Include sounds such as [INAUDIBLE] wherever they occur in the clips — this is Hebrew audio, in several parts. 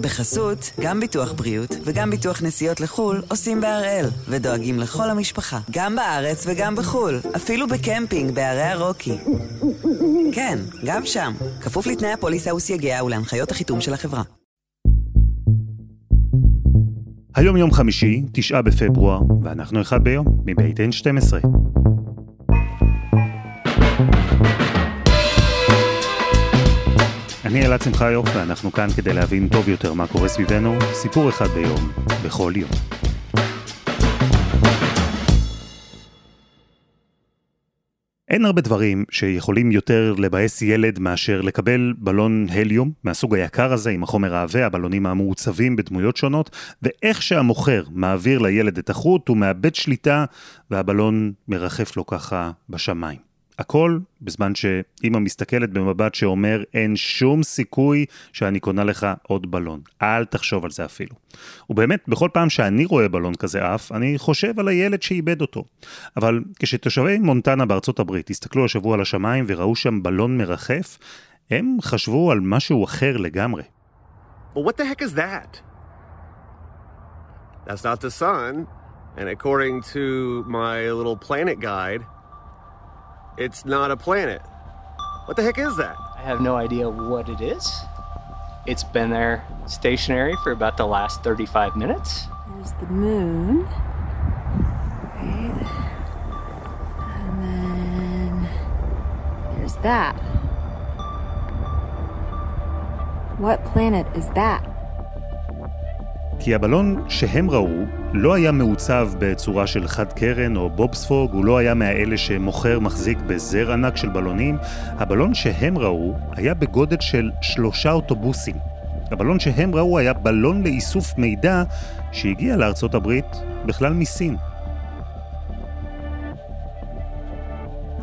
בחסות, גם ביטוח בריאות וגם ביטוח נסיעות לחו"ל עושים בהראל, ודואגים לכל המשפחה, גם בארץ וגם בחו"ל, אפילו בקמפינג בערי הרוקי. כן, גם שם, כפוף לתנאי הפוליסה וסייגיה ולהנחיות החיתום של החברה. היום יום חמישי, תשעה בפברואר, ואנחנו אחד ביום, מבית N12. אני אלעד שמחיוף, ואנחנו כאן כדי להבין טוב יותר מה קורה סביבנו, סיפור אחד ביום, בכל יום. אין הרבה דברים שיכולים יותר לבאס ילד מאשר לקבל בלון הליום מהסוג היקר הזה עם החומר העבה, הבלונים המעוצבים בדמויות שונות, ואיך שהמוכר מעביר לילד את החוט, הוא מאבד שליטה והבלון מרחף לו ככה בשמיים. הכל בזמן שאימא מסתכלת במבט שאומר אין שום סיכוי שאני קונה לך עוד בלון. אל תחשוב על זה אפילו. ובאמת, בכל פעם שאני רואה בלון כזה עף, אני חושב על הילד שאיבד אותו. אבל כשתושבי מונטנה בארצות הברית הסתכלו השבוע על השמיים וראו שם בלון מרחף, הם חשבו על משהו אחר לגמרי. Well, what the heck is that? That's not the sun, and according to my little planet guide, It's not a planet. What the heck is that? I have no idea what it is. It's been there stationary for about the last 35 minutes. There's the moon. Right. And then there's that. What planet is that? כי הבלון שהם ראו לא היה מעוצב בצורה של חד קרן או בובספוג, הוא לא היה מהאלה שמוכר מחזיק בזר ענק של בלונים. הבלון שהם ראו היה בגודל של שלושה אוטובוסים. הבלון שהם ראו היה בלון לאיסוף מידע שהגיע לארצות הברית בכלל מסין.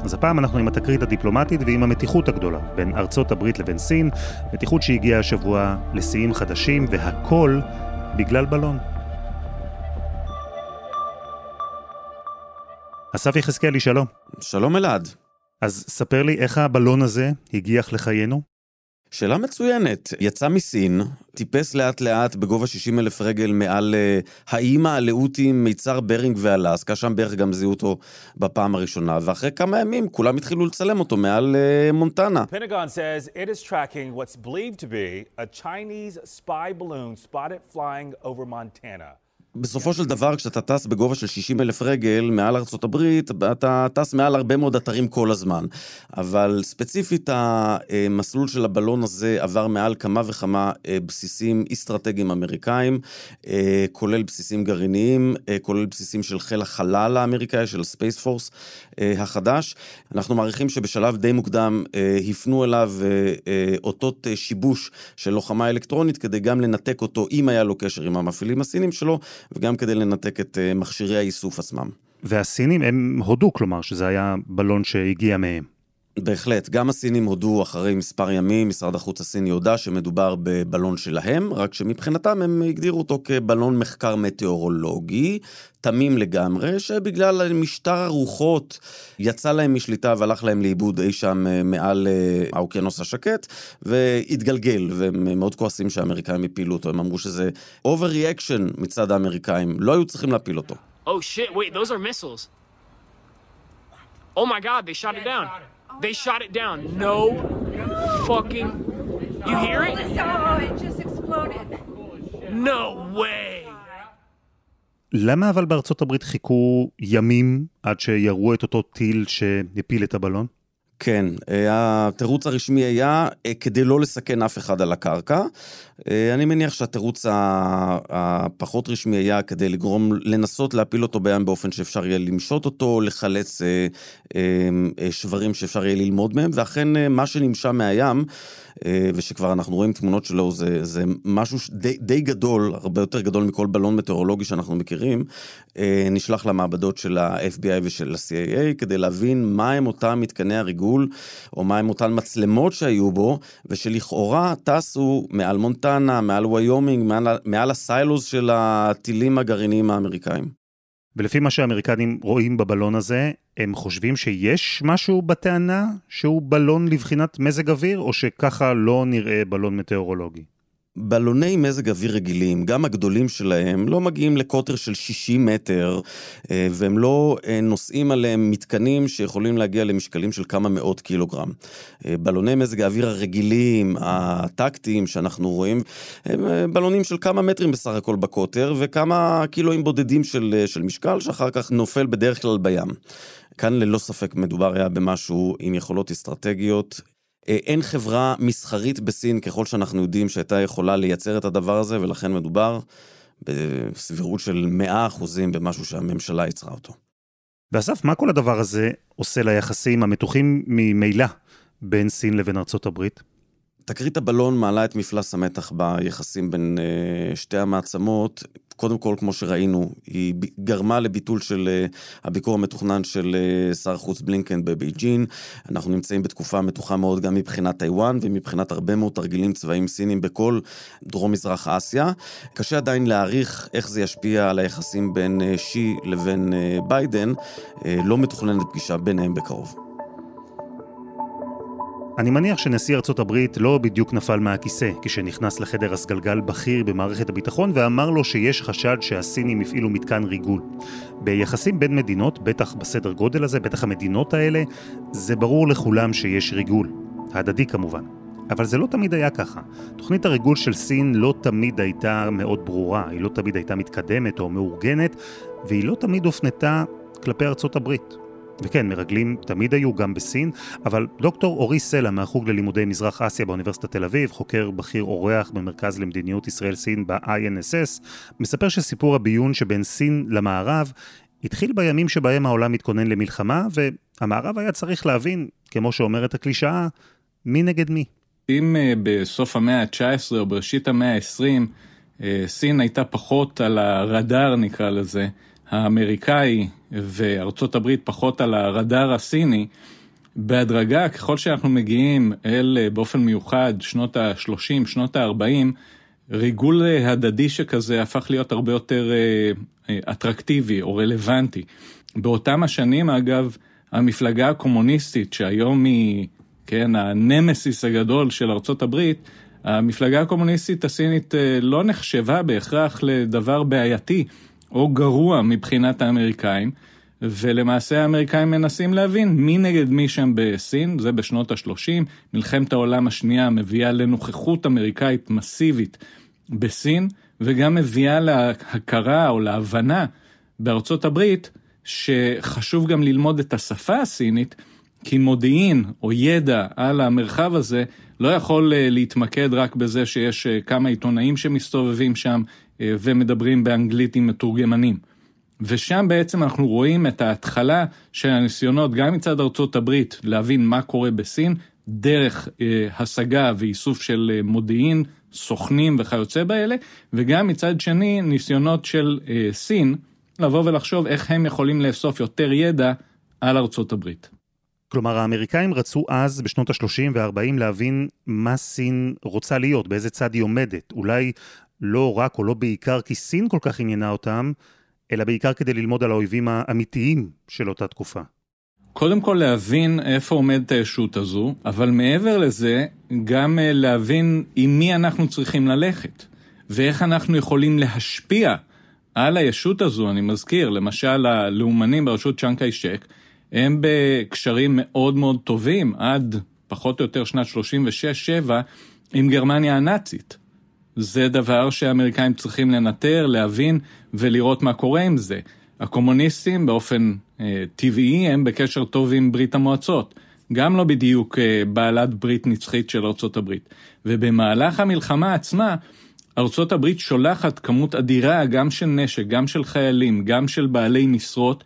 אז הפעם אנחנו עם התקרית הדיפלומטית ועם המתיחות הגדולה בין ארצות הברית לבין סין, מתיחות שהגיעה השבוע לשיאים חדשים, והכל בגלל בלון. אסף יחזקאלי, שלום. שלום אלעד. אז ספר לי איך הבלון הזה הגיח לחיינו? שאלה מצוינת. יצא מסין, טיפס לאט לאט בגובה 60 אלף רגל מעל uh, האיים מיצר ברינג ואלסקה, שם בערך גם זיהו אותו בפעם הראשונה, ואחרי כמה ימים כולם התחילו לצלם אותו מעל uh, מונטנה. Says it is tracking what's believed to be a Chinese spy balloon spotted flying over Montana. בסופו של דבר, כשאתה טס בגובה של 60 אלף רגל מעל ארצות הברית, אתה טס מעל הרבה מאוד אתרים כל הזמן. אבל ספציפית, המסלול של הבלון הזה עבר מעל כמה וכמה אה, בסיסים אסטרטגיים אמריקאים, אה, כולל בסיסים גרעיניים, אה, כולל בסיסים של חיל החלל האמריקאי, של Space Force החדש. אנחנו מעריכים שבשלב די מוקדם הפנו אליו אותות שיבוש של לוחמה אלקטרונית, כדי גם לנתק אותו, אם היה לו קשר עם המפעילים הסינים שלו, וגם כדי לנתק את אה, מכשירי האיסוף עצמם. והסינים הם הודו, כלומר, שזה היה בלון שהגיע מהם. בהחלט, גם הסינים הודו אחרי מספר ימים, משרד החוץ הסיני הודה שמדובר בבלון שלהם, רק שמבחינתם הם הגדירו אותו כבלון מחקר מטאורולוגי, תמים לגמרי, שבגלל משטר הרוחות יצא להם משליטה והלך להם לאיבוד אי שם אה, מעל אה, האוקיינוס השקט, והתגלגל, והם מאוד כועסים שהאמריקאים הפילו אותו, הם אמרו שזה overreaction מצד האמריקאים, לא היו צריכים להפיל אותו. Oh shit, wait, those are missiles. Oh my god, they shot it down. They shot it down. No fucking. You hear it? Oh, it just exploded. No way. למה אבל בארצות הברית חיכו ימים עד שיראו את אותו טיל שהפיל את הבלון? כן, אה, התירוץ הרשמי היה אה, כדי לא לסכן אף אחד על הקרקע. אה, אני מניח שהתירוץ הפחות רשמי היה כדי לגרום, לנסות להפיל אותו בים באופן שאפשר יהיה למשות אותו, לחלץ שברים שאפשר יהיה ללמוד מהם, ואכן מה שנמשה מהים, ושכבר אנחנו רואים תמונות שלו, זה, זה משהו די, די גדול, הרבה יותר גדול מכל בלון מטאורולוגי שאנחנו מכירים, נשלח למעבדות של ה-FBI ושל ה-CIA כדי להבין מהם אותם מתקני הריגול, או מהם אותן מצלמות שהיו בו, ושלכאורה טסו מעל מונטנה, מעל ויומינג, מעל, מעל הסיילוס של הטילים הגרעיניים האמריקאים. ולפי מה שהאמריקנים רואים בבלון הזה, הם חושבים שיש משהו בטענה שהוא בלון לבחינת מזג אוויר, או שככה לא נראה בלון מטאורולוגי? בלוני מזג אוויר רגילים, גם הגדולים שלהם, לא מגיעים לקוטר של 60 מטר, אה, והם לא אה, נושאים עליהם מתקנים שיכולים להגיע למשקלים של כמה מאות קילוגרם. אה, בלוני מזג האוויר הרגילים, הטקטיים שאנחנו רואים, הם בלונים של כמה מטרים בסך הכל בקוטר, וכמה קילואים בודדים של, של משקל, שאחר כך נופל בדרך כלל בים. כאן ללא ספק מדובר היה במשהו עם יכולות אסטרטגיות אין חברה מסחרית בסין, ככל שאנחנו יודעים, שהייתה יכולה לייצר את הדבר הזה, ולכן מדובר בסבירות של 100% במשהו שהממשלה יצרה אותו. ואסף, מה כל הדבר הזה עושה ליחסים המתוחים ממילא בין סין לבין ארצות הברית? תקרית הבלון מעלה את מפלס המתח ביחסים בין uh, שתי המעצמות. קודם כל, כמו שראינו, היא גרמה לביטול של אה, הביקור המתוכנן של אה, שר החוץ בלינקן בבייג'ין. אנחנו נמצאים בתקופה מתוחה מאוד גם מבחינת טיוואן ומבחינת הרבה מאוד תרגילים צבאיים סינים בכל דרום-מזרח אסיה. קשה עדיין להעריך איך זה ישפיע על היחסים בין שי לבין ביידן. לא מתוכננת פגישה ביניהם בקרוב. אני מניח שנשיא ארצות הברית לא בדיוק נפל מהכיסא כשנכנס לחדר הסגלגל בכיר במערכת הביטחון ואמר לו שיש חשד שהסינים הפעילו מתקן ריגול. ביחסים בין מדינות, בטח בסדר גודל הזה, בטח המדינות האלה, זה ברור לכולם שיש ריגול. הדדי כמובן. אבל זה לא תמיד היה ככה. תוכנית הריגול של סין לא תמיד הייתה מאוד ברורה, היא לא תמיד הייתה מתקדמת או מאורגנת, והיא לא תמיד הופנתה כלפי ארצות הברית. וכן, מרגלים תמיד היו גם בסין, אבל דוקטור אורי סלע מהחוג ללימודי מזרח אסיה באוניברסיטת תל אביב, חוקר בכיר אורח במרכז למדיניות ישראל-סין ב-INSS, מספר שסיפור הביון שבין סין למערב התחיל בימים שבהם העולם מתכונן למלחמה, והמערב היה צריך להבין, כמו שאומרת הקלישאה, מי נגד מי. אם uh, בסוף המאה ה-19 או בראשית המאה ה-20, uh, סין הייתה פחות על הרדאר נקרא לזה, האמריקאי וארצות הברית פחות על הרדאר הסיני, בהדרגה, ככל שאנחנו מגיעים אל, אה, באופן מיוחד, שנות ה-30, שנות ה-40, ריגול אה, הדדי שכזה הפך להיות הרבה יותר אה, אטרקטיבי או רלוונטי. באותם השנים, אגב, המפלגה הקומוניסטית, שהיום היא, כן, הנמסיס הגדול של ארצות הברית, המפלגה הקומוניסטית הסינית לא נחשבה בהכרח לדבר בעייתי. או גרוע מבחינת האמריקאים, ולמעשה האמריקאים מנסים להבין מי נגד מי שם בסין, זה בשנות ה-30, מלחמת העולם השנייה מביאה לנוכחות אמריקאית מסיבית בסין, וגם מביאה להכרה או להבנה בארצות הברית שחשוב גם ללמוד את השפה הסינית, כי מודיעין או ידע על המרחב הזה לא יכול אה, להתמקד רק בזה שיש אה, כמה עיתונאים שמסתובבים שם ומדברים באנגלית עם מתורגמנים. ושם בעצם אנחנו רואים את ההתחלה של הניסיונות גם מצד ארצות הברית להבין מה קורה בסין, דרך אה, השגה ואיסוף של אה, מודיעין, סוכנים וכיוצא באלה, וגם מצד שני ניסיונות של אה, סין לבוא ולחשוב איך הם יכולים לאסוף יותר ידע על ארצות הברית. כלומר, האמריקאים רצו אז, בשנות ה-30 וה-40, להבין מה סין רוצה להיות, באיזה צד היא עומדת. אולי לא רק או לא בעיקר כי סין כל כך עניינה אותם, אלא בעיקר כדי ללמוד על האויבים האמיתיים של אותה תקופה. קודם כל להבין איפה עומדת הישות הזו, אבל מעבר לזה, גם אה, להבין עם מי אנחנו צריכים ללכת, ואיך אנחנו יכולים להשפיע על הישות הזו. אני מזכיר, למשל הלאומנים בראשות צ'אנקאי שק, הם בקשרים מאוד מאוד טובים עד פחות או יותר שנת 36-7 עם גרמניה הנאצית. זה דבר שהאמריקאים צריכים לנטר, להבין ולראות מה קורה עם זה. הקומוניסטים באופן אה, טבעי הם בקשר טוב עם ברית המועצות, גם לא בדיוק אה, בעלת ברית נצחית של ארצות הברית. ובמהלך המלחמה עצמה, ארצות הברית שולחת כמות אדירה גם של נשק, גם של חיילים, גם של בעלי משרות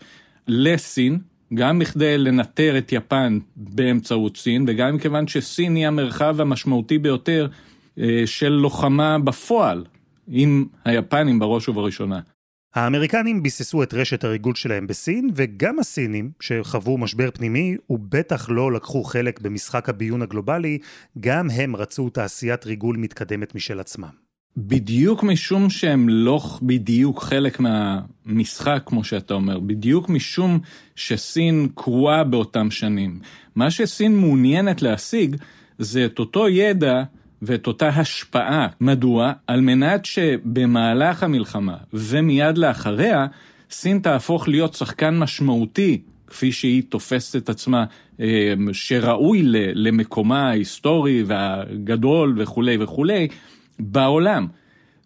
לסין, גם בכדי לנטר את יפן באמצעות סין, וגם מכיוון שסין היא המרחב המשמעותי ביותר של לוחמה בפועל עם היפנים בראש ובראשונה. האמריקנים ביססו את רשת הריגול שלהם בסין, וגם הסינים, שחוו משבר פנימי ובטח לא לקחו חלק במשחק הביון הגלובלי, גם הם רצו תעשיית ריגול מתקדמת משל עצמם. בדיוק משום שהם לא בדיוק חלק מהמשחק, כמו שאתה אומר, בדיוק משום שסין קרועה באותם שנים. מה שסין מעוניינת להשיג זה את אותו ידע ואת אותה השפעה. מדוע? על מנת שבמהלך המלחמה ומיד לאחריה, סין תהפוך להיות שחקן משמעותי, כפי שהיא תופסת את עצמה, אה, שראוי למקומה ההיסטורי והגדול וכולי וכולי, בעולם.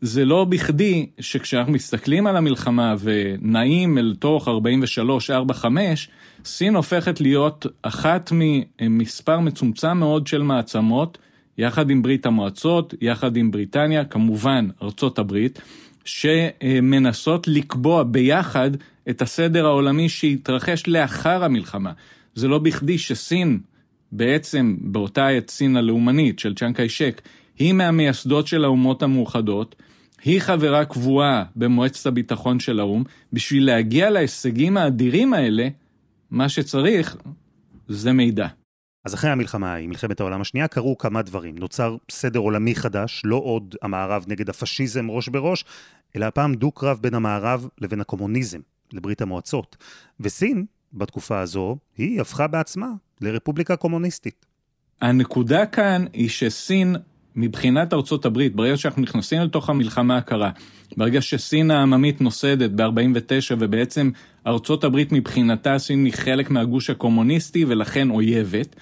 זה לא בכדי שכשאנחנו מסתכלים על המלחמה ונעים אל תוך 43, 4, 5, סין הופכת להיות אחת ממספר מצומצם מאוד של מעצמות, יחד עם ברית המועצות, יחד עם בריטניה, כמובן ארצות הברית, שמנסות לקבוע ביחד את הסדר העולמי שיתרחש לאחר המלחמה. זה לא בכדי שסין, בעצם באותה עת סין הלאומנית של צ'אנג קאי שק, היא מהמייסדות של האומות המאוחדות, היא חברה קבועה במועצת הביטחון של האו"ם, בשביל להגיע להישגים האדירים האלה, מה שצריך זה מידע. אז אחרי המלחמה ההיא, מלחמת העולם השנייה, קרו כמה דברים. נוצר סדר עולמי חדש, לא עוד המערב נגד הפשיזם ראש בראש, אלא הפעם דו-קרב בין המערב לבין הקומוניזם, לברית המועצות. וסין, בתקופה הזו, היא הפכה בעצמה לרפובליקה קומוניסטית. הנקודה כאן היא שסין מבחינת ארצות הברית, ברגע שאנחנו נכנסים לתוך המלחמה הקרה, ברגע שסין העממית נוסדת ב-49 ובעצם ארצות הברית מבחינתה סין היא חלק מהגוש הקומוניסטי ולכן אויבת,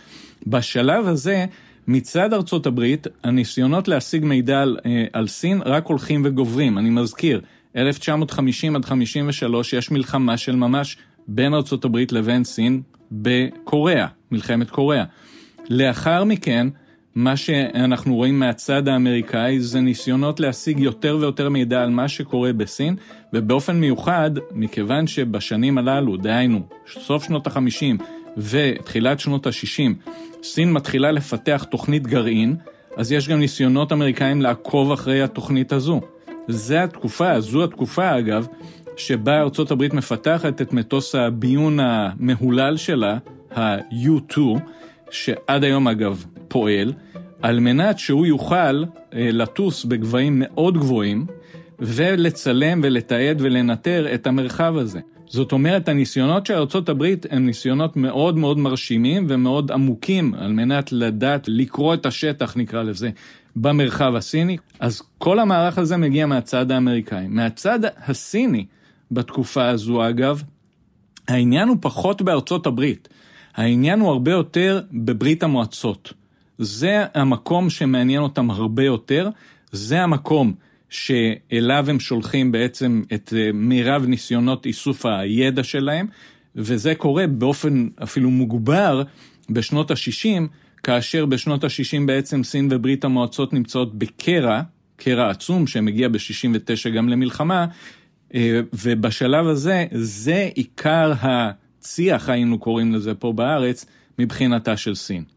בשלב הזה מצד ארצות הברית הניסיונות להשיג מידע על, אה, על סין רק הולכים וגוברים. אני מזכיר, 1950 עד 53 יש מלחמה של ממש בין ארצות הברית לבין סין בקוריאה, מלחמת קוריאה. לאחר מכן, מה שאנחנו רואים מהצד האמריקאי זה ניסיונות להשיג יותר ויותר מידע על מה שקורה בסין, ובאופן מיוחד, מכיוון שבשנים הללו, דהיינו, סוף שנות ה-50 ותחילת שנות ה-60, סין מתחילה לפתח תוכנית גרעין, אז יש גם ניסיונות אמריקאים לעקוב אחרי התוכנית הזו. זה התקופה, זו התקופה אגב, שבה ארצות הברית מפתחת את מטוס הביון המהולל שלה, ה-U2, שעד היום אגב פועל, על מנת שהוא יוכל אה, לטוס בגבהים מאוד גבוהים ולצלם ולתעד ולנטר את המרחב הזה. זאת אומרת, הניסיונות של ארה"ב הם ניסיונות מאוד מאוד מרשימים ומאוד עמוקים על מנת לדעת לקרוא את השטח, נקרא לזה, במרחב הסיני. אז כל המערך הזה מגיע מהצד האמריקאי. מהצד הסיני, בתקופה הזו אגב, העניין הוא פחות בארצות הברית. העניין הוא הרבה יותר בברית המועצות. זה המקום שמעניין אותם הרבה יותר, זה המקום שאליו הם שולחים בעצם את אה, מירב ניסיונות איסוף הידע שלהם, וזה קורה באופן אפילו מוגבר בשנות ה-60, כאשר בשנות ה-60 בעצם סין וברית המועצות נמצאות בקרע, קרע עצום שמגיע ב-69 גם למלחמה, אה, ובשלב הזה, זה עיקר הצי"ח, היינו קוראים לזה פה בארץ, מבחינתה של סין.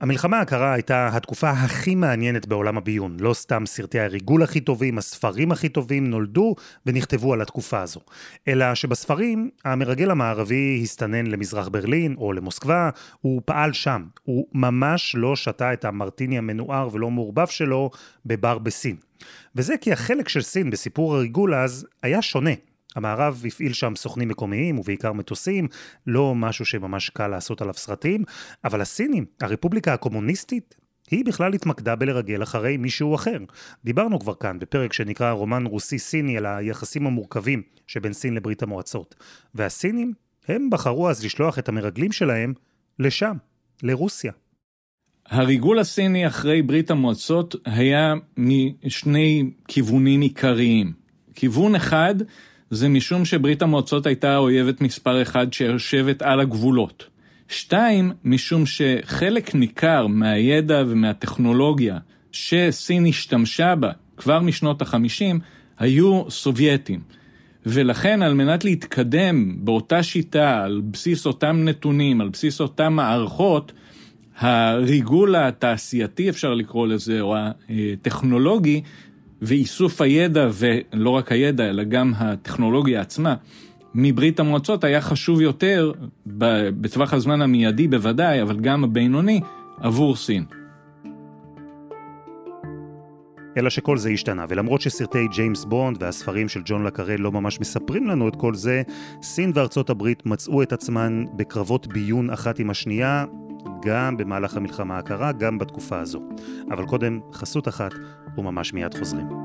המלחמה הקרה הייתה התקופה הכי מעניינת בעולם הביון. לא סתם סרטי הריגול הכי טובים, הספרים הכי טובים נולדו ונכתבו על התקופה הזו. אלא שבספרים, המרגל המערבי הסתנן למזרח ברלין או למוסקבה, הוא פעל שם. הוא ממש לא שתה את המרטיני המנוער ולא מעורבב שלו בבר בסין. וזה כי החלק של סין בסיפור הריגול אז היה שונה. המערב הפעיל שם סוכנים מקומיים ובעיקר מטוסים, לא משהו שממש קל לעשות עליו סרטים, אבל הסינים, הרפובליקה הקומוניסטית, היא בכלל התמקדה בלרגל אחרי מישהו אחר. דיברנו כבר כאן בפרק שנקרא רומן רוסי-סיני על היחסים המורכבים שבין סין לברית המועצות. והסינים, הם בחרו אז לשלוח את המרגלים שלהם לשם, לרוסיה. הריגול הסיני אחרי ברית המועצות היה משני כיוונים עיקריים. כיוון אחד זה משום שברית המועצות הייתה האויבת מספר אחד שיושבת על הגבולות. שתיים, משום שחלק ניכר מהידע ומהטכנולוגיה שסין השתמשה בה כבר משנות החמישים, היו סובייטים. ולכן על מנת להתקדם באותה שיטה, על בסיס אותם נתונים, על בסיס אותם מערכות, הריגול התעשייתי אפשר לקרוא לזה, או הטכנולוגי, ואיסוף הידע, ולא רק הידע, אלא גם הטכנולוגיה עצמה, מברית המועצות היה חשוב יותר, בטווח הזמן המיידי בוודאי, אבל גם הבינוני, עבור סין. אלא שכל זה השתנה, ולמרות שסרטי ג'יימס בונד והספרים של ג'ון לקארל לא ממש מספרים לנו את כל זה, סין וארצות הברית מצאו את עצמן בקרבות ביון אחת עם השנייה גם במהלך המלחמה הקרה, גם בתקופה הזו. אבל קודם, חסות אחת, וממש מיד חוזרים.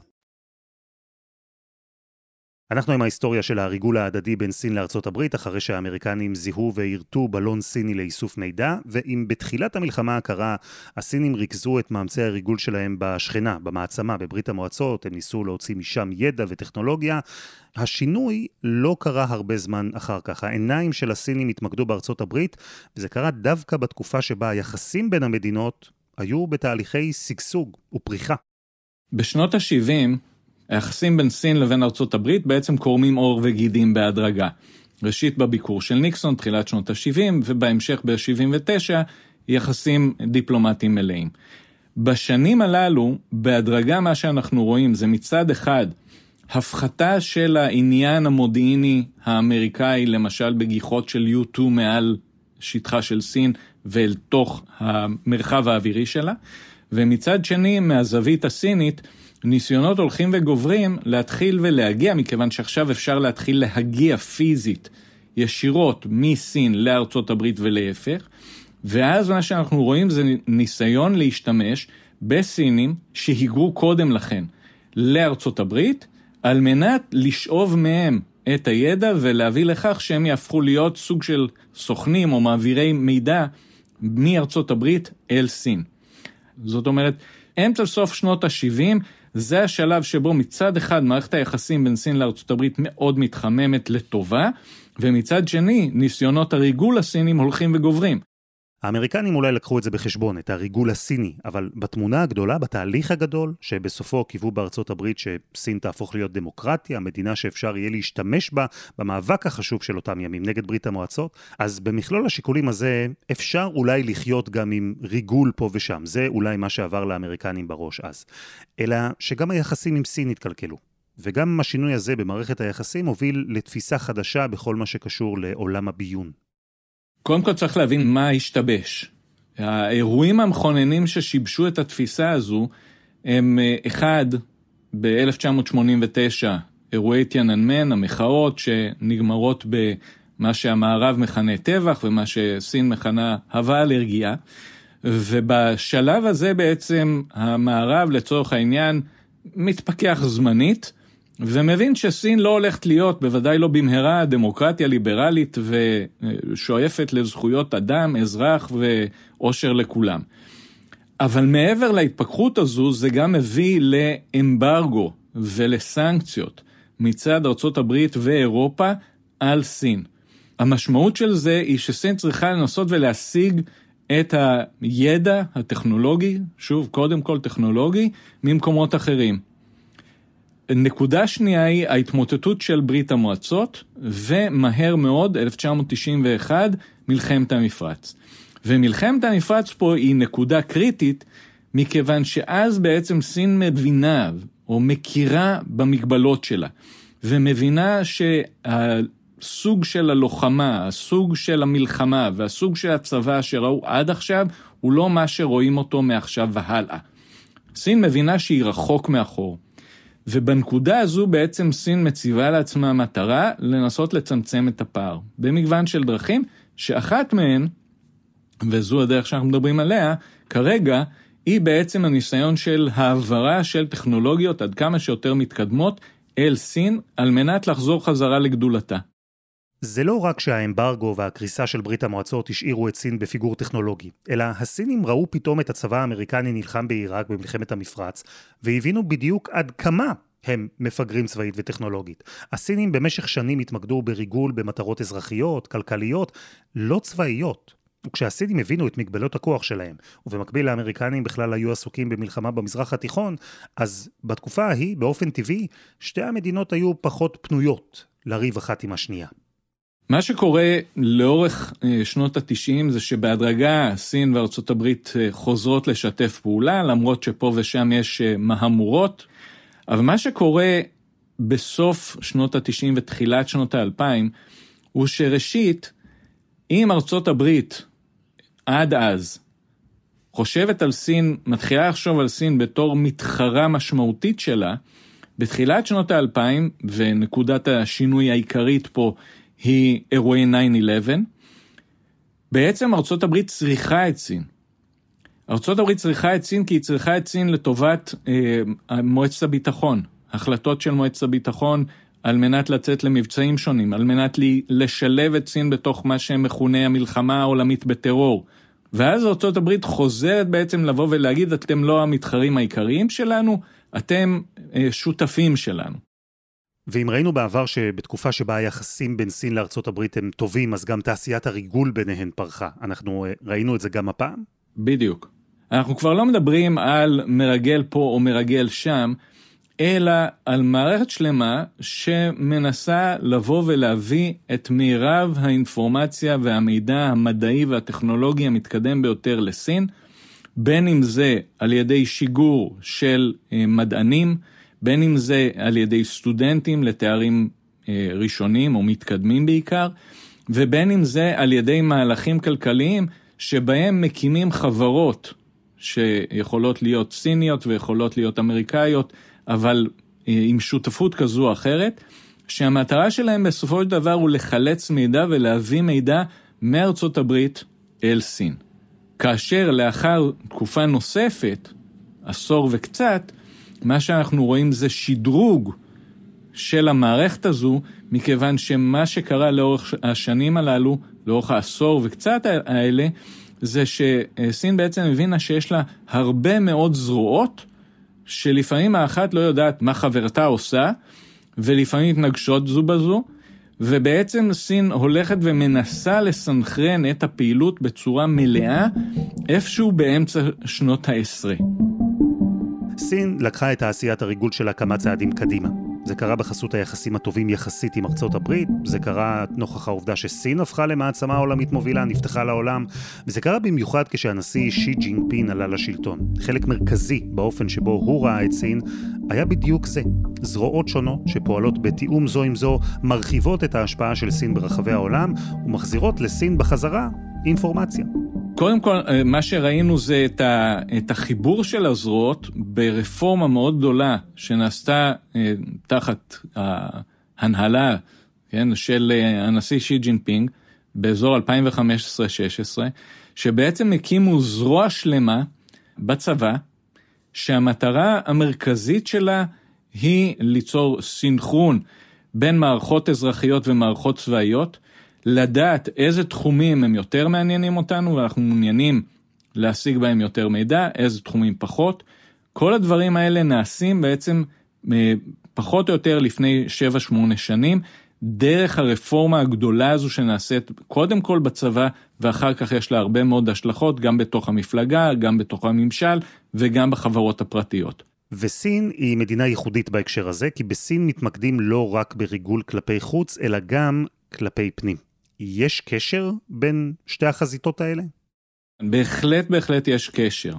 אנחנו עם ההיסטוריה של הריגול ההדדי בין סין לארצות הברית, אחרי שהאמריקנים זיהו ויירטו בלון סיני לאיסוף מידע, ואם בתחילת המלחמה הקרה הסינים ריכזו את מאמצי הריגול שלהם בשכנה, במעצמה, בברית המועצות, הם ניסו להוציא משם ידע וטכנולוגיה, השינוי לא קרה הרבה זמן אחר כך. העיניים של הסינים התמקדו בארצות הברית, וזה קרה דווקא בתקופה שבה היחסים בין המדינות היו בתהליכי שגשוג ופריחה. בשנות ה-70, היחסים בין סין לבין ארצות הברית בעצם קורמים עור וגידים בהדרגה. ראשית בביקור של ניקסון, תחילת שנות ה-70, ובהמשך ב-79, יחסים דיפלומטיים מלאים. בשנים הללו, בהדרגה מה שאנחנו רואים זה מצד אחד, הפחתה של העניין המודיעיני האמריקאי, למשל בגיחות של U2 מעל שטחה של סין ואל תוך המרחב האווירי שלה, ומצד שני, מהזווית הסינית, ניסיונות הולכים וגוברים להתחיל ולהגיע, מכיוון שעכשיו אפשר להתחיל להגיע פיזית ישירות מסין לארצות הברית ולהפך, ואז מה שאנחנו רואים זה ניסיון להשתמש בסינים שהיגרו קודם לכן לארצות הברית, על מנת לשאוב מהם את הידע ולהביא לכך שהם יהפכו להיות סוג של סוכנים או מעבירי מידע מארצות הברית אל סין. זאת אומרת, אמצע סוף שנות ה-70 זה השלב שבו מצד אחד מערכת היחסים בין סין לארצות הברית מאוד מתחממת לטובה, ומצד שני ניסיונות הריגול הסינים הולכים וגוברים. האמריקנים אולי לקחו את זה בחשבון, את הריגול הסיני, אבל בתמונה הגדולה, בתהליך הגדול, שבסופו קיוו בארצות הברית שסין תהפוך להיות דמוקרטיה, מדינה שאפשר יהיה להשתמש בה במאבק החשוב של אותם ימים נגד ברית המועצות, אז במכלול השיקולים הזה אפשר אולי לחיות גם עם ריגול פה ושם. זה אולי מה שעבר לאמריקנים בראש אז. אלא שגם היחסים עם סין התקלקלו. וגם השינוי הזה במערכת היחסים הוביל לתפיסה חדשה בכל מה שקשור לעולם הביון. קודם כל צריך להבין מה השתבש. האירועים המכוננים ששיבשו את התפיסה הזו הם אה, אחד, ב-1989, אירועי תיאננמן, המחאות שנגמרות במה שהמערב מכנה טבח ומה שסין מכנה הווה אלרגיה, ובשלב הזה בעצם המערב לצורך העניין מתפכח זמנית, ומבין שסין לא הולכת להיות, בוודאי לא במהרה, דמוקרטיה ליברלית ושואפת לזכויות אדם, אזרח ואושר לכולם. אבל מעבר להתפכחות הזו, זה גם מביא לאמברגו ולסנקציות מצד ארצות הברית ואירופה על סין. המשמעות של זה היא שסין צריכה לנסות ולהשיג את הידע הטכנולוגי, שוב, קודם כל טכנולוגי, ממקומות אחרים. נקודה שנייה היא ההתמוטטות של ברית המועצות, ומהר מאוד, 1991, מלחמת המפרץ. ומלחמת המפרץ פה היא נקודה קריטית, מכיוון שאז בעצם סין מבינה, או מכירה במגבלות שלה, ומבינה שהסוג של הלוחמה, הסוג של המלחמה והסוג של הצבא שראו עד עכשיו, הוא לא מה שרואים אותו מעכשיו והלאה. סין מבינה שהיא רחוק מאחור. ובנקודה הזו בעצם סין מציבה לעצמה מטרה לנסות לצמצם את הפער, במגוון של דרכים, שאחת מהן, וזו הדרך שאנחנו מדברים עליה, כרגע, היא בעצם הניסיון של העברה של טכנולוגיות עד כמה שיותר מתקדמות אל סין, על מנת לחזור חזרה לגדולתה. זה לא רק שהאמברגו והקריסה של ברית המועצות השאירו את סין בפיגור טכנולוגי, אלא הסינים ראו פתאום את הצבא האמריקני נלחם בעיראק במלחמת המפרץ, והבינו בדיוק עד כמה הם מפגרים צבאית וטכנולוגית. הסינים במשך שנים התמקדו בריגול במטרות אזרחיות, כלכליות, לא צבאיות. וכשהסינים הבינו את מגבלות הכוח שלהם, ובמקביל האמריקנים בכלל היו עסוקים במלחמה במזרח התיכון, אז בתקופה ההיא, באופן טבעי, שתי המדינות היו פחות פנויות לריב אחת עם השנייה. מה שקורה לאורך אה, שנות התשעים זה שבהדרגה סין וארצות הברית אה, חוזרות לשתף פעולה, למרות שפה ושם יש אה, מהמורות, אבל מה שקורה בסוף שנות התשעים ותחילת שנות האלפיים, הוא שראשית, אם ארצות הברית עד אז חושבת על סין, מתחילה לחשוב על סין בתור מתחרה משמעותית שלה, בתחילת שנות האלפיים, ונקודת השינוי העיקרית פה היא אירועי 9-11, בעצם ארצות הברית צריכה את סין. ארצות הברית צריכה את סין כי היא צריכה את סין לטובת אה, מועצת הביטחון, החלטות של מועצת הביטחון על מנת לצאת למבצעים שונים, על מנת לי, לשלב את סין בתוך מה שמכונה המלחמה העולמית בטרור. ואז ארצות הברית חוזרת בעצם לבוא ולהגיד, אתם לא המתחרים העיקריים שלנו, אתם אה, שותפים שלנו. ואם ראינו בעבר שבתקופה שבה היחסים בין סין לארצות הברית הם טובים, אז גם תעשיית הריגול ביניהן פרחה. אנחנו אה, ראינו את זה גם הפעם? בדיוק. אנחנו כבר לא מדברים על מרגל פה או מרגל שם, אלא על מערכת שלמה שמנסה לבוא ולהביא את מירב האינפורמציה והמידע המדעי והטכנולוגי המתקדם ביותר לסין, בין אם זה על ידי שיגור של אה, מדענים, בין אם זה על ידי סטודנטים לתארים אה, ראשונים או מתקדמים בעיקר, ובין אם זה על ידי מהלכים כלכליים שבהם מקימים חברות שיכולות להיות סיניות ויכולות להיות אמריקאיות, אבל אה, עם שותפות כזו או אחרת, שהמטרה שלהם בסופו של דבר הוא לחלץ מידע ולהביא מידע מארצות הברית אל סין. כאשר לאחר תקופה נוספת, עשור וקצת, מה שאנחנו רואים זה שדרוג של המערכת הזו, מכיוון שמה שקרה לאורך השנים הללו, לאורך העשור וקצת האלה, זה שסין בעצם הבינה שיש לה הרבה מאוד זרועות, שלפעמים האחת לא יודעת מה חברתה עושה, ולפעמים מתנגשות זו בזו, ובעצם סין הולכת ומנסה לסנכרן את הפעילות בצורה מלאה איפשהו באמצע שנות העשרה. סין לקחה את תעשיית הריגול שלה כמה צעדים קדימה. זה קרה בחסות היחסים הטובים יחסית עם ארצות הברית, זה קרה נוכח העובדה שסין הפכה למעצמה עולמית מובילה, נפתחה לעולם, וזה קרה במיוחד כשהנשיא שי ג'ינפין עלה לשלטון. חלק מרכזי באופן שבו הוא ראה את סין היה בדיוק זה. זרועות שונות שפועלות בתיאום זו עם זו, מרחיבות את ההשפעה של סין ברחבי העולם ומחזירות לסין בחזרה אינפורמציה. קודם כל, אה, מה שראינו זה את, ה, את החיבור של הזרועות ברפורמה מאוד גדולה שנעשתה אה, תחת ההנהלה כן, של אה, הנשיא שי ג'ינפינג באזור 2015-2016, שבעצם הקימו זרוע שלמה בצבא, שהמטרה המרכזית שלה היא ליצור סינכרון בין מערכות אזרחיות ומערכות צבאיות, לדעת איזה תחומים הם יותר מעניינים אותנו ואנחנו מעוניינים להשיג בהם יותר מידע, איזה תחומים פחות. כל הדברים האלה נעשים בעצם אה, פחות או יותר לפני 7-8 שנים, דרך הרפורמה הגדולה הזו שנעשית קודם כל בצבא, ואחר כך יש לה הרבה מאוד השלכות גם בתוך המפלגה, גם בתוך הממשל וגם בחברות הפרטיות. וסין היא מדינה ייחודית בהקשר הזה, כי בסין מתמקדים לא רק בריגול כלפי חוץ, אלא גם כלפי פנים. יש קשר בין שתי החזיתות האלה? בהחלט, בהחלט יש קשר.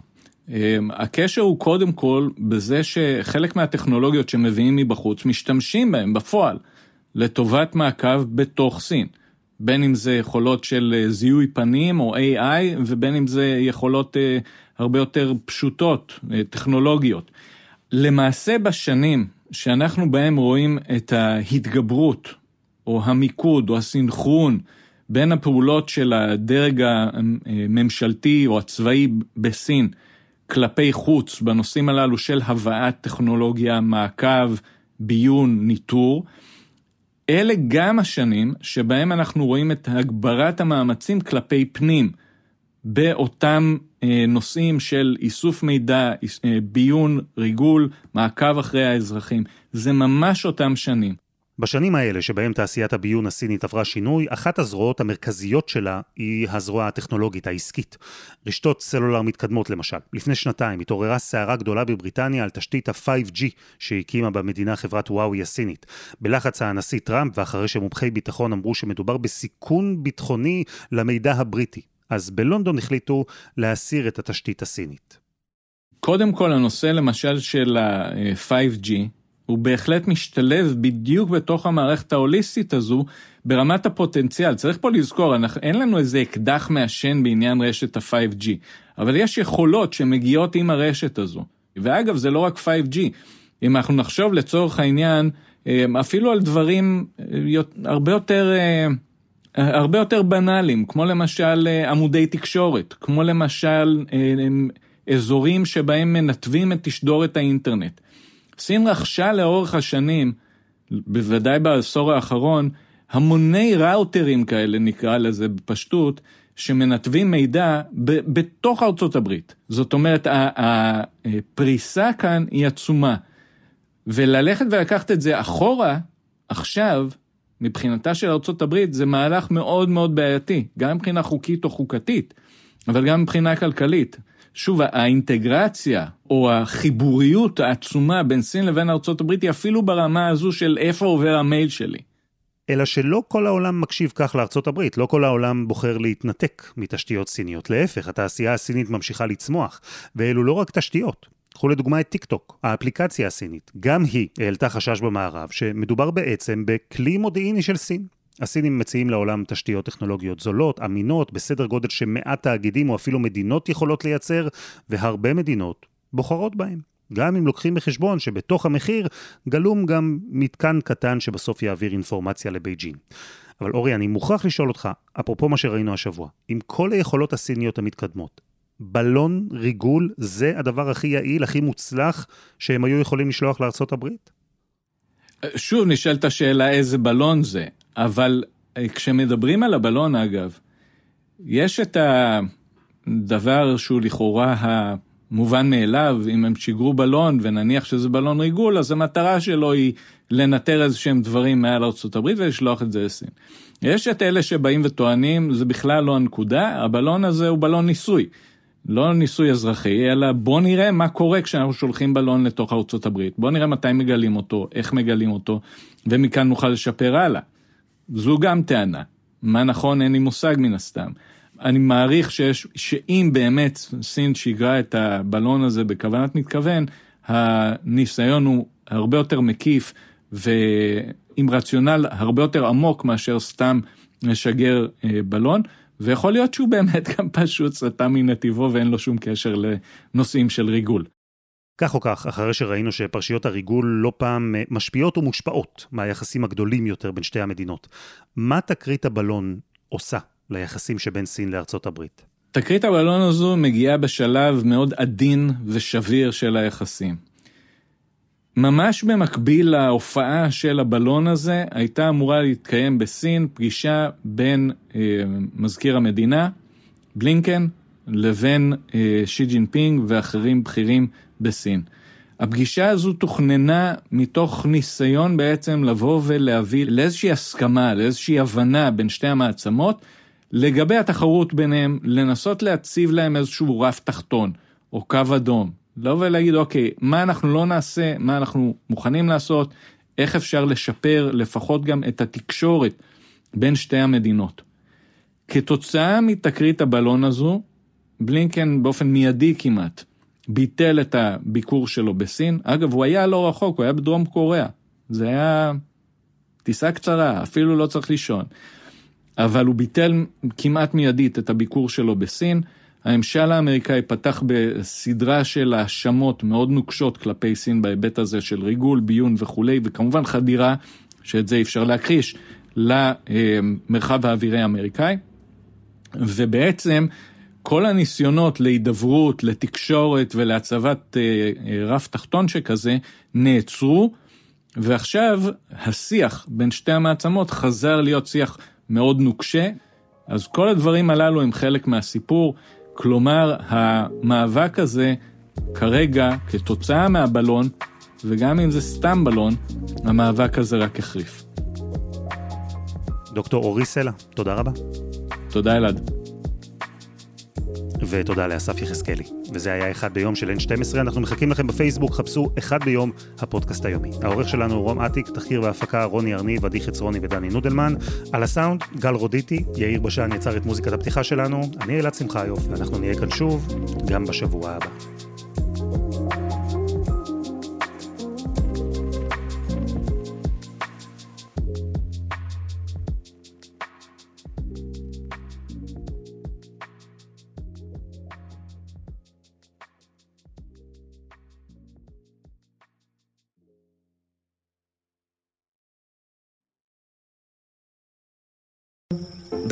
אמ, הקשר הוא קודם כל בזה שחלק מהטכנולוגיות שמביאים מבחוץ משתמשים בהם בפועל לטובת מעקב בתוך סין. בין אם זה יכולות של אה, זיהוי פנים או AI ובין אם זה יכולות אה, הרבה יותר פשוטות, אה, טכנולוגיות. למעשה בשנים שאנחנו בהם רואים את ההתגברות או המיקוד או הסינכרון בין הפעולות של הדרג הממשלתי או הצבאי בסין כלפי חוץ בנושאים הללו של הבאת טכנולוגיה, מעקב, ביון, ניטור, אלה גם השנים שבהם אנחנו רואים את הגברת המאמצים כלפי פנים באותם אה, נושאים של איסוף מידע, אה, ביון, ריגול, מעקב אחרי האזרחים. זה ממש אותם שנים. בשנים האלה שבהם תעשיית הביון הסינית עברה שינוי, אחת הזרועות המרכזיות שלה היא הזרוע הטכנולוגית העסקית. רשתות סלולר מתקדמות למשל. לפני שנתיים התעוררה סערה גדולה בבריטניה על תשתית ה-5G שהקימה במדינה חברת וואוי הסינית. בלחץ הנשיא טראמפ ואחרי שמומחי ביטחון אמרו שמדובר בסיכון ביטחוני למידע הבריטי. אז בלונדון החליטו להסיר את התשתית הסינית. קודם כל הנושא למשל של ה-5G הוא בהחלט משתלב בדיוק בתוך המערכת ההוליסטית הזו ברמת הפוטנציאל. צריך פה לזכור, אנחנו, אין לנו איזה אקדח מעשן בעניין רשת ה-5G, אבל יש יכולות שמגיעות עם הרשת הזו. ואגב, זה לא רק 5G. אם אנחנו נחשוב לצורך העניין, אה, אפילו על דברים אה, הרבה יותר, אה, הרבה יותר בנאליים, כמו למשל עמודי תקשורת, כמו למשל אזורים שבהם מנתבים את תשדורת האינטרנט. סין רכשה לאורך השנים, בוודאי בעשור האחרון, המוני ראוטרים כאלה, נקרא לזה בפשטות, שמנתבים מידע ב- בתוך ארצות הברית. זאת אומרת, הפריסה כאן היא עצומה. וללכת ולקחת את זה אחורה, עכשיו, מבחינתה של ארצות הברית, זה מהלך מאוד מאוד בעייתי, גם מבחינה חוקית או חוקתית, אבל גם מבחינה כלכלית. שוב, האינטגרציה או החיבוריות העצומה בין סין לבין הברית היא אפילו ברמה הזו של איפה עובר המייל שלי. אלא שלא כל העולם מקשיב כך לארצות הברית, לא כל העולם בוחר להתנתק מתשתיות סיניות. להפך, התעשייה הסינית ממשיכה לצמוח, ואלו לא רק תשתיות. קחו לדוגמה את טיק טוק, האפליקציה הסינית. גם היא העלתה חשש במערב שמדובר בעצם בכלי מודיעיני של סין. הסינים מציעים לעולם תשתיות טכנולוגיות זולות, אמינות, בסדר גודל שמעט תאגידים או אפילו מדינות יכולות לייצר, והרבה מדינות בוחרות בהם. גם אם לוקחים בחשבון שבתוך המחיר גלום גם מתקן קטן שבסוף יעביר אינפורמציה לבייג'ין. אבל אורי, אני מוכרח לשאול אותך, אפרופו מה שראינו השבוע, עם כל היכולות הסיניות המתקדמות, בלון ריגול זה הדבר הכי יעיל, הכי מוצלח שהם היו יכולים לשלוח לארצות הברית? שוב נשאלת השאלה איזה בלון זה. אבל אה, כשמדברים על הבלון אגב, יש את הדבר שהוא לכאורה המובן מאליו, אם הם שיגרו בלון ונניח שזה בלון ריגול, אז המטרה שלו היא לנטר איזה שהם דברים מעל ארה"ב ולשלוח את זה לסין. יש את אלה שבאים וטוענים, זה בכלל לא הנקודה, הבלון הזה הוא בלון ניסוי. לא ניסוי אזרחי, אלא בוא נראה מה קורה כשאנחנו שולחים בלון לתוך הברית. בוא נראה מתי מגלים אותו, איך מגלים אותו, ומכאן נוכל לשפר הלאה. זו גם טענה. מה נכון אין לי מושג מן הסתם. אני מעריך שיש, שאם באמת סין שיגרה את הבלון הזה בכוונת מתכוון, הניסיון הוא הרבה יותר מקיף ועם רציונל הרבה יותר עמוק מאשר סתם לשגר אה, בלון, ויכול להיות שהוא באמת [LAUGHS] גם פשוט סטה מנתיבו ואין לו שום קשר לנושאים של ריגול. כך או כך, אחרי שראינו שפרשיות הריגול לא פעם אה, משפיעות ומושפעות מהיחסים הגדולים יותר בין שתי המדינות, מה תקרית הבלון עושה ליחסים שבין סין לארצות הברית? תקרית הבלון הזו מגיעה בשלב מאוד עדין ושביר של היחסים. ממש במקביל להופעה של הבלון הזה, הייתה אמורה להתקיים בסין פגישה בין אה, מזכיר המדינה, בלינקן, לבין אה, שי ג'ינפינג ואחרים בכירים בסין. הפגישה הזו תוכננה מתוך ניסיון בעצם לבוא ולהביא לאיזושהי הסכמה, לאיזושהי הבנה בין שתי המעצמות לגבי התחרות ביניהם, לנסות להציב להם איזשהו רף תחתון או קו אדום. לבוא ולהגיד אוקיי, מה אנחנו לא נעשה, מה אנחנו מוכנים לעשות, איך אפשר לשפר לפחות גם את התקשורת בין שתי המדינות. כתוצאה מתקרית הבלון הזו, בלינקן באופן מיידי כמעט ביטל את הביקור שלו בסין. אגב, הוא היה לא רחוק, הוא היה בדרום קוריאה. זה היה טיסה קצרה, אפילו לא צריך לישון. אבל הוא ביטל כמעט מיידית את הביקור שלו בסין. הממשל האמריקאי פתח בסדרה של האשמות מאוד נוקשות כלפי סין בהיבט הזה של ריגול, ביון וכולי, וכמובן חדירה, שאת זה אפשר להכחיש, למרחב האווירי האמריקאי. ובעצם כל הניסיונות להידברות, לתקשורת ולהצבת אה, אה, רף תחתון שכזה נעצרו, ועכשיו השיח בין שתי המעצמות חזר להיות שיח מאוד נוקשה, אז כל הדברים הללו הם חלק מהסיפור, כלומר המאבק הזה כרגע כתוצאה מהבלון וגם אם זה סתם בלון, המאבק הזה רק החריף. דוקטור אורי סלע, תודה רבה. תודה אלעד. ותודה לאסף יחזקאלי. וזה היה אחד ביום של N12, אנחנו מחכים לכם בפייסבוק, חפשו אחד ביום הפודקאסט היומי. העורך שלנו הוא רום אטיק, תחקיר והפקה רוני ארניב, עדי חצרוני ודני נודלמן. על הסאונד, גל רודיטי, יאיר בשן יצר את מוזיקת הפתיחה שלנו, אני אלעד שמחיוף, ואנחנו נהיה כאן שוב, גם בשבוע הבא.